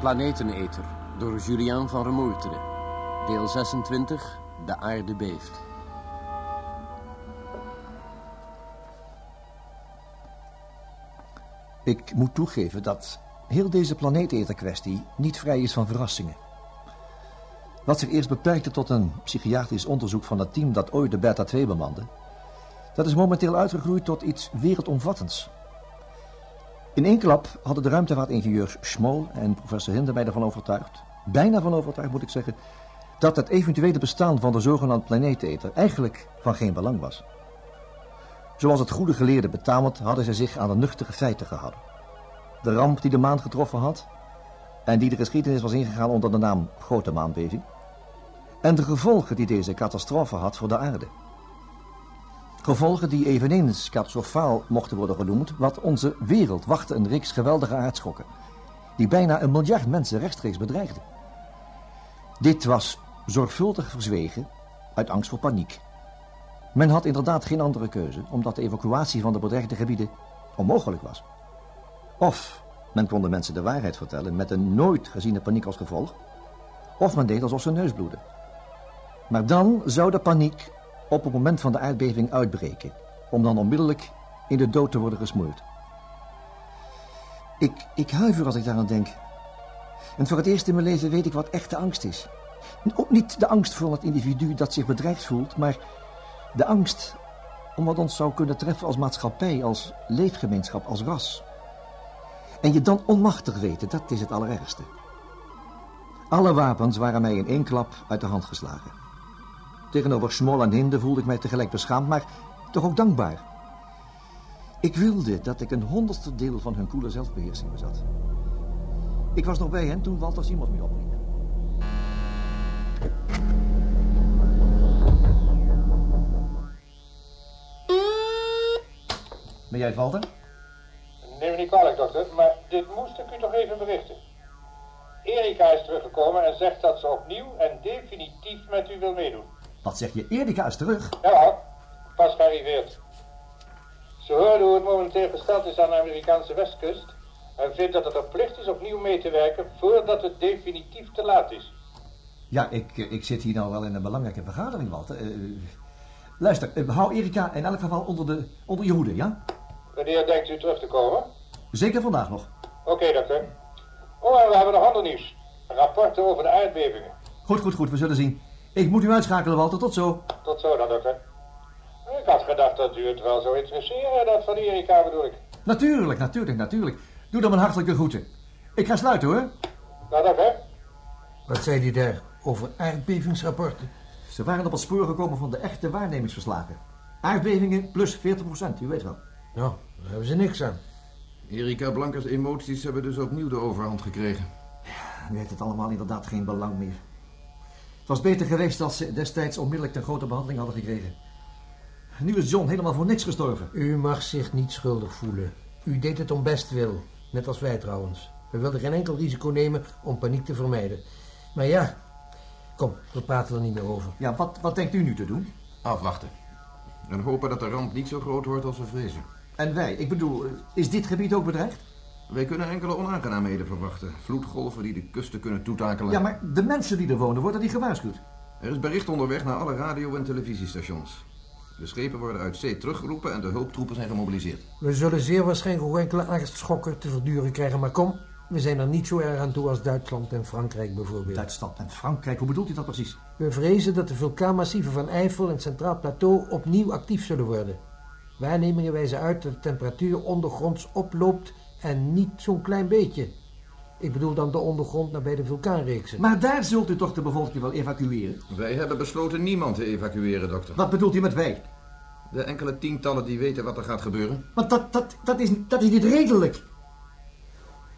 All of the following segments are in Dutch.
Planeteneter door Julian van Remoerteren. Deel 26, De aarde beeft. Ik moet toegeven dat heel deze planeeteter-kwestie niet vrij is van verrassingen. Wat zich eerst beperkte tot een psychiatrisch onderzoek van het team dat ooit de Beta 2 bemande, dat is momenteel uitgegroeid tot iets wereldomvattends. In één klap hadden de ruimtevaartingenieurs Schmol en professor Hinder mij ervan overtuigd, bijna van overtuigd moet ik zeggen, dat het eventuele bestaan van de zogenaamde planeeteter eigenlijk van geen belang was. Zoals het goede geleerde betamelt, hadden zij zich aan de nuchtere feiten gehouden. De ramp die de maan getroffen had, en die de geschiedenis was ingegaan onder de naam Grote Maanbeving, en de gevolgen die deze catastrofe had voor de aarde. Gevolgen die eveneens catastrofaal mochten worden genoemd, wat onze wereld wachtte een reeks geweldige aardschokken, die bijna een miljard mensen rechtstreeks bedreigden. Dit was zorgvuldig verzwegen uit angst voor paniek. Men had inderdaad geen andere keuze, omdat de evacuatie van de bedreigde gebieden onmogelijk was. Of men kon de mensen de waarheid vertellen met een nooit geziene paniek als gevolg, of men deed alsof ze neus bloedde. Maar dan zou de paniek op het moment van de aardbeving uitbreken, om dan onmiddellijk in de dood te worden gesmoord. Ik, ik huiver als ik daaraan denk. En voor het eerst in mijn leven weet ik wat echte angst is. Ook niet de angst voor het individu dat zich bedreigd voelt, maar de angst om wat ons zou kunnen treffen als maatschappij, als leefgemeenschap, als ras. En je dan onmachtig weten, dat is het allerergste. Alle wapens waren mij in één klap uit de hand geslagen. Tegenover Smol en Hinde voelde ik mij tegelijk beschaamd, maar toch ook dankbaar. Ik wilde dat ik een honderdste deel van hun koele zelfbeheersing bezat. Ik was nog bij hen toen Walter Simons me opriep. Ben jij het, Walter? Neem me niet kwalijk, dokter, maar dit moest ik u toch even berichten. Erika is teruggekomen en zegt dat ze opnieuw en definitief met u wil meedoen. Wat zeg je? Erika is terug? Ja, pas gearriveerd. Ze hoorde hoe het momenteel gesteld is aan de Amerikaanse westkust en vindt dat het een plicht is opnieuw mee te werken voordat het definitief te laat is. Ja, ik, ik zit hier nou wel in een belangrijke vergadering, Walter. Uh, luister, uh, hou Erika in elk geval onder, de, onder je hoede, ja? Wanneer denkt u terug te komen? Zeker vandaag nog. Oké, okay, dokter. Oh, en we hebben nog ander nieuws. Rapporten over de aardbevingen. Goed, goed, goed. We zullen zien. Ik moet u uitschakelen, Walter. Tot zo. Tot zo dan, dokter. Ik had gedacht dat u het wel zou interesseren, dat van Erika bedoel ik. Natuurlijk, natuurlijk, natuurlijk. Doe dan mijn hartelijke groeten. Ik ga sluiten, hoor. Nou, dokter. Wat zei die daar over aardbevingsrapporten? Ze waren op het spoor gekomen van de echte waarnemingsverslagen. Aardbevingen plus 40 procent, u weet wel. Nou, daar hebben ze niks aan. Erika Blanca's emoties hebben dus opnieuw de overhand gekregen. Ja, nu heeft het allemaal inderdaad geen belang meer. Het was beter geweest als ze destijds onmiddellijk ten grote behandeling hadden gekregen. Nu is John helemaal voor niks gestorven. U mag zich niet schuldig voelen. U deed het om bestwil. Net als wij trouwens. We wilden geen enkel risico nemen om paniek te vermijden. Maar ja, kom, we praten er niet meer over. Ja, wat, wat denkt u nu te doen? Afwachten. En hopen dat de ramp niet zo groot wordt als we vrezen. En wij, ik bedoel, is dit gebied ook bedreigd? Wij kunnen enkele onaangenaamheden verwachten. Vloedgolven die de kusten kunnen toetakelen. Ja, maar de mensen die er wonen, worden die gewaarschuwd? Er is bericht onderweg naar alle radio- en televisiestations. De schepen worden uit zee teruggeroepen en de hulptroepen zijn gemobiliseerd. We zullen zeer waarschijnlijk ook enkele aardschokken te verduren krijgen, maar kom, we zijn er niet zo erg aan toe als Duitsland en Frankrijk bijvoorbeeld. Duitsland en Frankrijk, hoe bedoelt u dat precies? We vrezen dat de vulkaanmassieven van Eifel en het Centraal Plateau opnieuw actief zullen worden. Waarnemingen wijzen uit dat de temperatuur ondergronds oploopt en niet zo'n klein beetje. Ik bedoel dan de ondergrond nabij de vulkaanreeksen. Maar daar zult u toch de bevolking wel evacueren? Wij hebben besloten niemand te evacueren, dokter. Wat bedoelt u met wij? De enkele tientallen die weten wat er gaat gebeuren. Maar dat, dat, dat, is, dat is niet redelijk.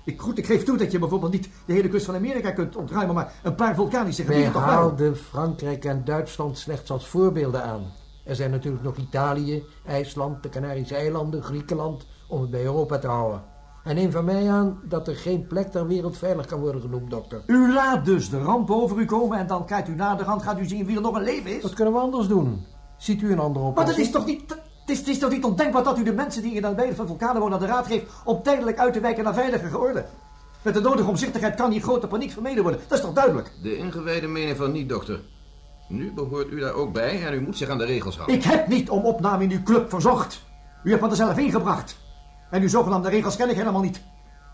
Ik, goed, ik geef toe dat je bijvoorbeeld niet de hele kust van Amerika kunt ontruimen, maar een paar vulkanische gebieden Wij toch wel. haalden Frankrijk en Duitsland slechts als voorbeelden aan. Er zijn natuurlijk nog Italië, IJsland, de Canarische eilanden, Griekenland, om het bij Europa te houden. En neem van mij aan dat er geen plek ter wereld veilig kan worden genoemd, dokter. U laat dus de ramp over u komen en dan kijkt u naderhand, gaat u zien wie er nog een leven is. Wat kunnen we anders doen? Ziet u een andere Maar oplossing? dat is toch niet... Het is, het is toch niet ondenkbaar dat u de mensen die in de beden van vulkanen wonen aan de raad geeft om tijdelijk uit te wijken naar veilige orde? Met de nodige omzichtigheid kan hier grote paniek vermeden worden. Dat is toch duidelijk? De ingewijden menen van niet, dokter. Nu behoort u daar ook bij en u moet zich aan de regels houden. Ik heb niet om opname in uw club verzocht. U hebt me er zelf ingebracht. En uw zogenaamde regels ken ik helemaal niet.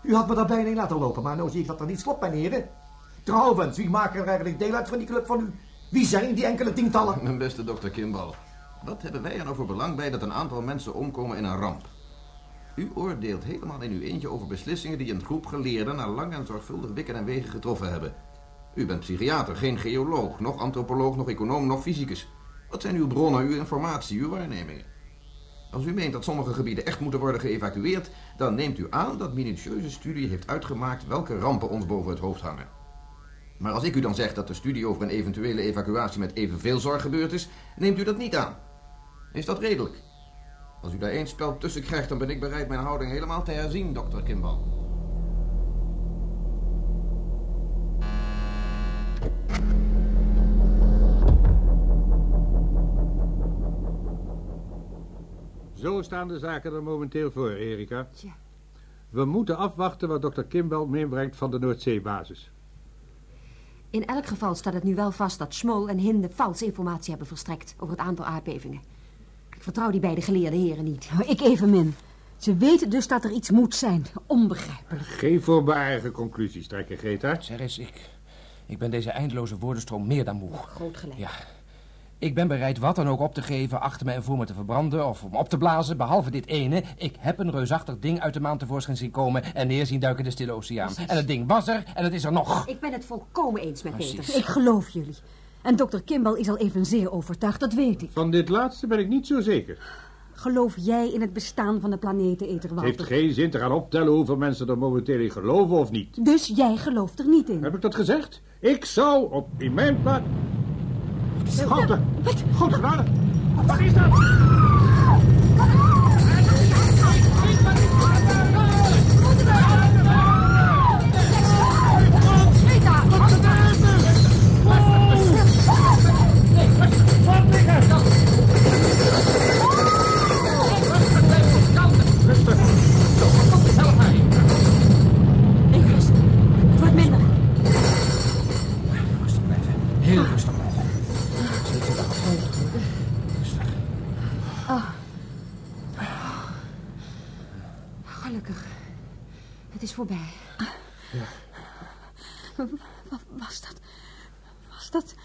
U had me daarbij in laten lopen, maar nu zie ik dat er niets klopt, mijn heren. Trouwens, wie maken er eigenlijk deel uit van die club van u? Wie zijn die enkele tientallen? Mijn beste dokter Kimball. Wat hebben wij er nou voor belang bij dat een aantal mensen omkomen in een ramp? U oordeelt helemaal in uw eentje over beslissingen die een groep geleerden na lang en zorgvuldig wikken en wegen getroffen hebben. U bent psychiater, geen geoloog, nog antropoloog, nog econoom, nog fysicus. Wat zijn uw bronnen, uw informatie, uw waarnemingen? Als u meent dat sommige gebieden echt moeten worden geëvacueerd, dan neemt u aan dat minutieuze studie heeft uitgemaakt welke rampen ons boven het hoofd hangen. Maar als ik u dan zeg dat de studie over een eventuele evacuatie met evenveel zorg gebeurd is, neemt u dat niet aan. Is dat redelijk? Als u daar één spel tussen krijgt, dan ben ik bereid mijn houding helemaal te herzien, dokter Kimball. Zo staan de zaken er momenteel voor, Erika. Tja. We moeten afwachten wat dokter Kimball meebrengt van de Noordzeebasis. In elk geval staat het nu wel vast dat Smol en Hinde valse informatie hebben verstrekt over het aantal aardbevingen. Ik vertrouw die beide geleerde heren niet. Nou, ik evenmin. Ze weten dus dat er iets moet zijn. Onbegrijpelijk. Geen voorbarige conclusies trekken, Greta. Zeg eens, ik, ik ben deze eindeloze woordenstroom meer dan moe. Groot gelijk. Ja. Ik ben bereid wat dan ook op te geven, achter me en voor me te verbranden of om op te blazen, behalve dit ene. Ik heb een reusachtig ding uit de maan tevoorschijn zien komen en neer zien duiken in de stille oceaan. En het ding was er en het is er nog. Ik ben het volkomen eens met Precies. Peter. Ik geloof jullie. En dokter Kimball is al evenzeer overtuigd, dat weet ik. Van dit laatste ben ik niet zo zeker. Geloof jij in het bestaan van de planeteneter, Het heeft geen zin te gaan optellen hoeveel mensen er momenteel in geloven of niet. Dus jij gelooft er niet in? Heb ik dat gezegd? Ik zou op in mijn plaats... Grote, grote genade. Wat is dat? Voorbij. Wa- Was dat... Was dat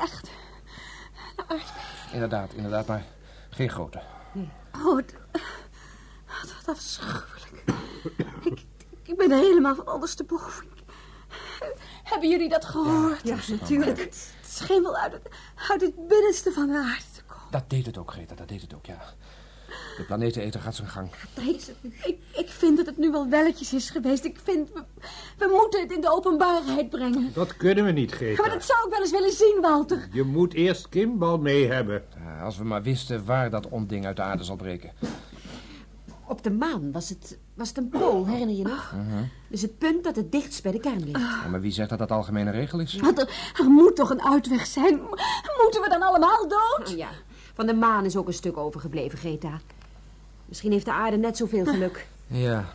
echt... een aardbeving? Inderdaad, inderdaad, maar geen grote. Oh, het- wat afschuwelijk. Ik, ik ben helemaal van ondersteboven. Hebben jullie dat gehoord? Ja, natuurlijk. Het, het scheen wel uit het, uit het binnenste van de aarde te komen. Dat deed het ook, Greta, dat deed het ook, ja. De planeteneter gaat zijn gang. Ik, ik, ik vind dat het nu wel welletjes is geweest. Ik vind... We, we moeten het in de openbaarheid brengen. Dat kunnen we niet, Maar Greta. dat zou ik wel eens willen zien, Walter. Je moet eerst Kimball mee hebben. Ja, als we maar wisten waar dat onding uit de aarde zal breken. Op de maan was het, was het een pool, herinner je nog? Dus het punt dat het dichtst bij de kern ligt. Ja, maar wie zegt dat dat algemene regel is? Want er, er moet toch een uitweg zijn? Moeten we dan allemaal dood? Oh ja, van de maan is ook een stuk overgebleven, Greta. Misschien heeft de aarde net zoveel geluk. Ja,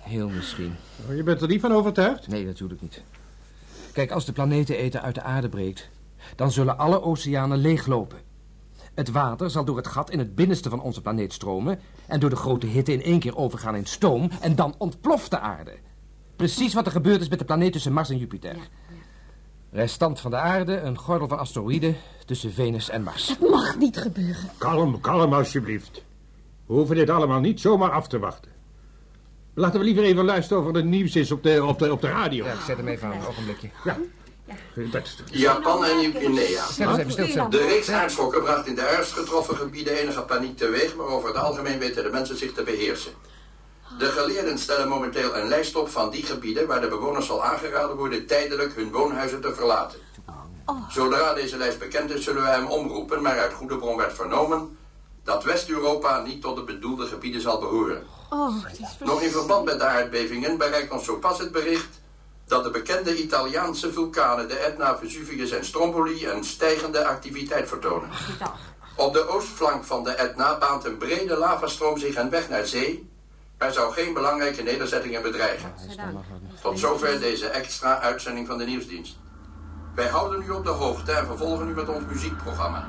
heel misschien. Oh, Je bent er niet van overtuigd? Nee, natuurlijk niet. Kijk, als de planeteneter uit de aarde breekt, dan zullen alle oceanen leeglopen. Het water zal door het gat in het binnenste van onze planeet stromen en door de grote hitte in één keer overgaan in stoom en dan ontploft de aarde. Precies wat er gebeurd is met de planeet tussen Mars en Jupiter. Restant van de aarde, een gordel van asteroïden tussen Venus en Mars. Het mag niet gebeuren. Kalm, kalm alsjeblieft. We hoeven dit allemaal niet zomaar af te wachten. Laten we liever even luisteren of er nieuws is op de, op de, op de radio. Ja, ik zet hem even aan, een ogenblikje. Ja. Japan en Nieuw-Guinea. De reeks aardschokken bracht in de ergst getroffen gebieden enige paniek teweeg, maar over het algemeen weten de mensen zich te beheersen. De geleerden stellen momenteel een lijst op van die gebieden waar de bewoners zal aangeraden worden tijdelijk hun woonhuizen te verlaten. Zodra deze lijst bekend is, zullen wij hem omroepen, maar uit goede bron werd vernomen dat West-Europa niet tot de bedoelde gebieden zal behoren. Oh, is Nog in verband met de aardbevingen bereikt ons zo pas het bericht dat de bekende Italiaanse vulkanen, de Etna, Vesuvius en Stromboli, een stijgende activiteit vertonen. Op de oostflank van de Etna baant een brede lavastroom zich een weg naar zee Er zou geen belangrijke nederzettingen bedreigen. Tot zover deze extra uitzending van de nieuwsdienst. Wij houden u op de hoogte en vervolgen u met ons muziekprogramma.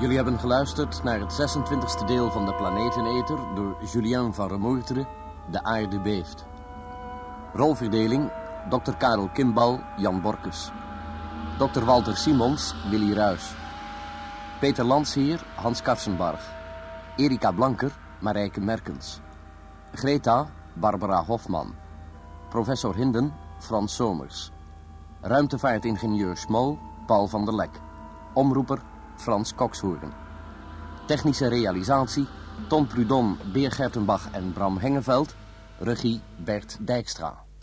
Jullie hebben geluisterd naar het 26e deel van de Planeteneter door Julien van Remoerteren, De Aarde Beeft. Rolverdeling, Dr. Karel Kimbal, Jan Borkes. Dr. Walter Simons, Willy Ruys. Peter Landsheer, Hans Karsenbarg. Erika Blanker, Marijke Merkens. Greta, Barbara Hofman. Professor Hinden, Frans Somers. Ruimtevaartingenieur Smol, Paul van der Lek. Omroeper, Frans Kokshoorn. Technische realisatie, Ton Prudon, Beer Gertenbach en Bram Hengeveld. Regie, Bert Dijkstra.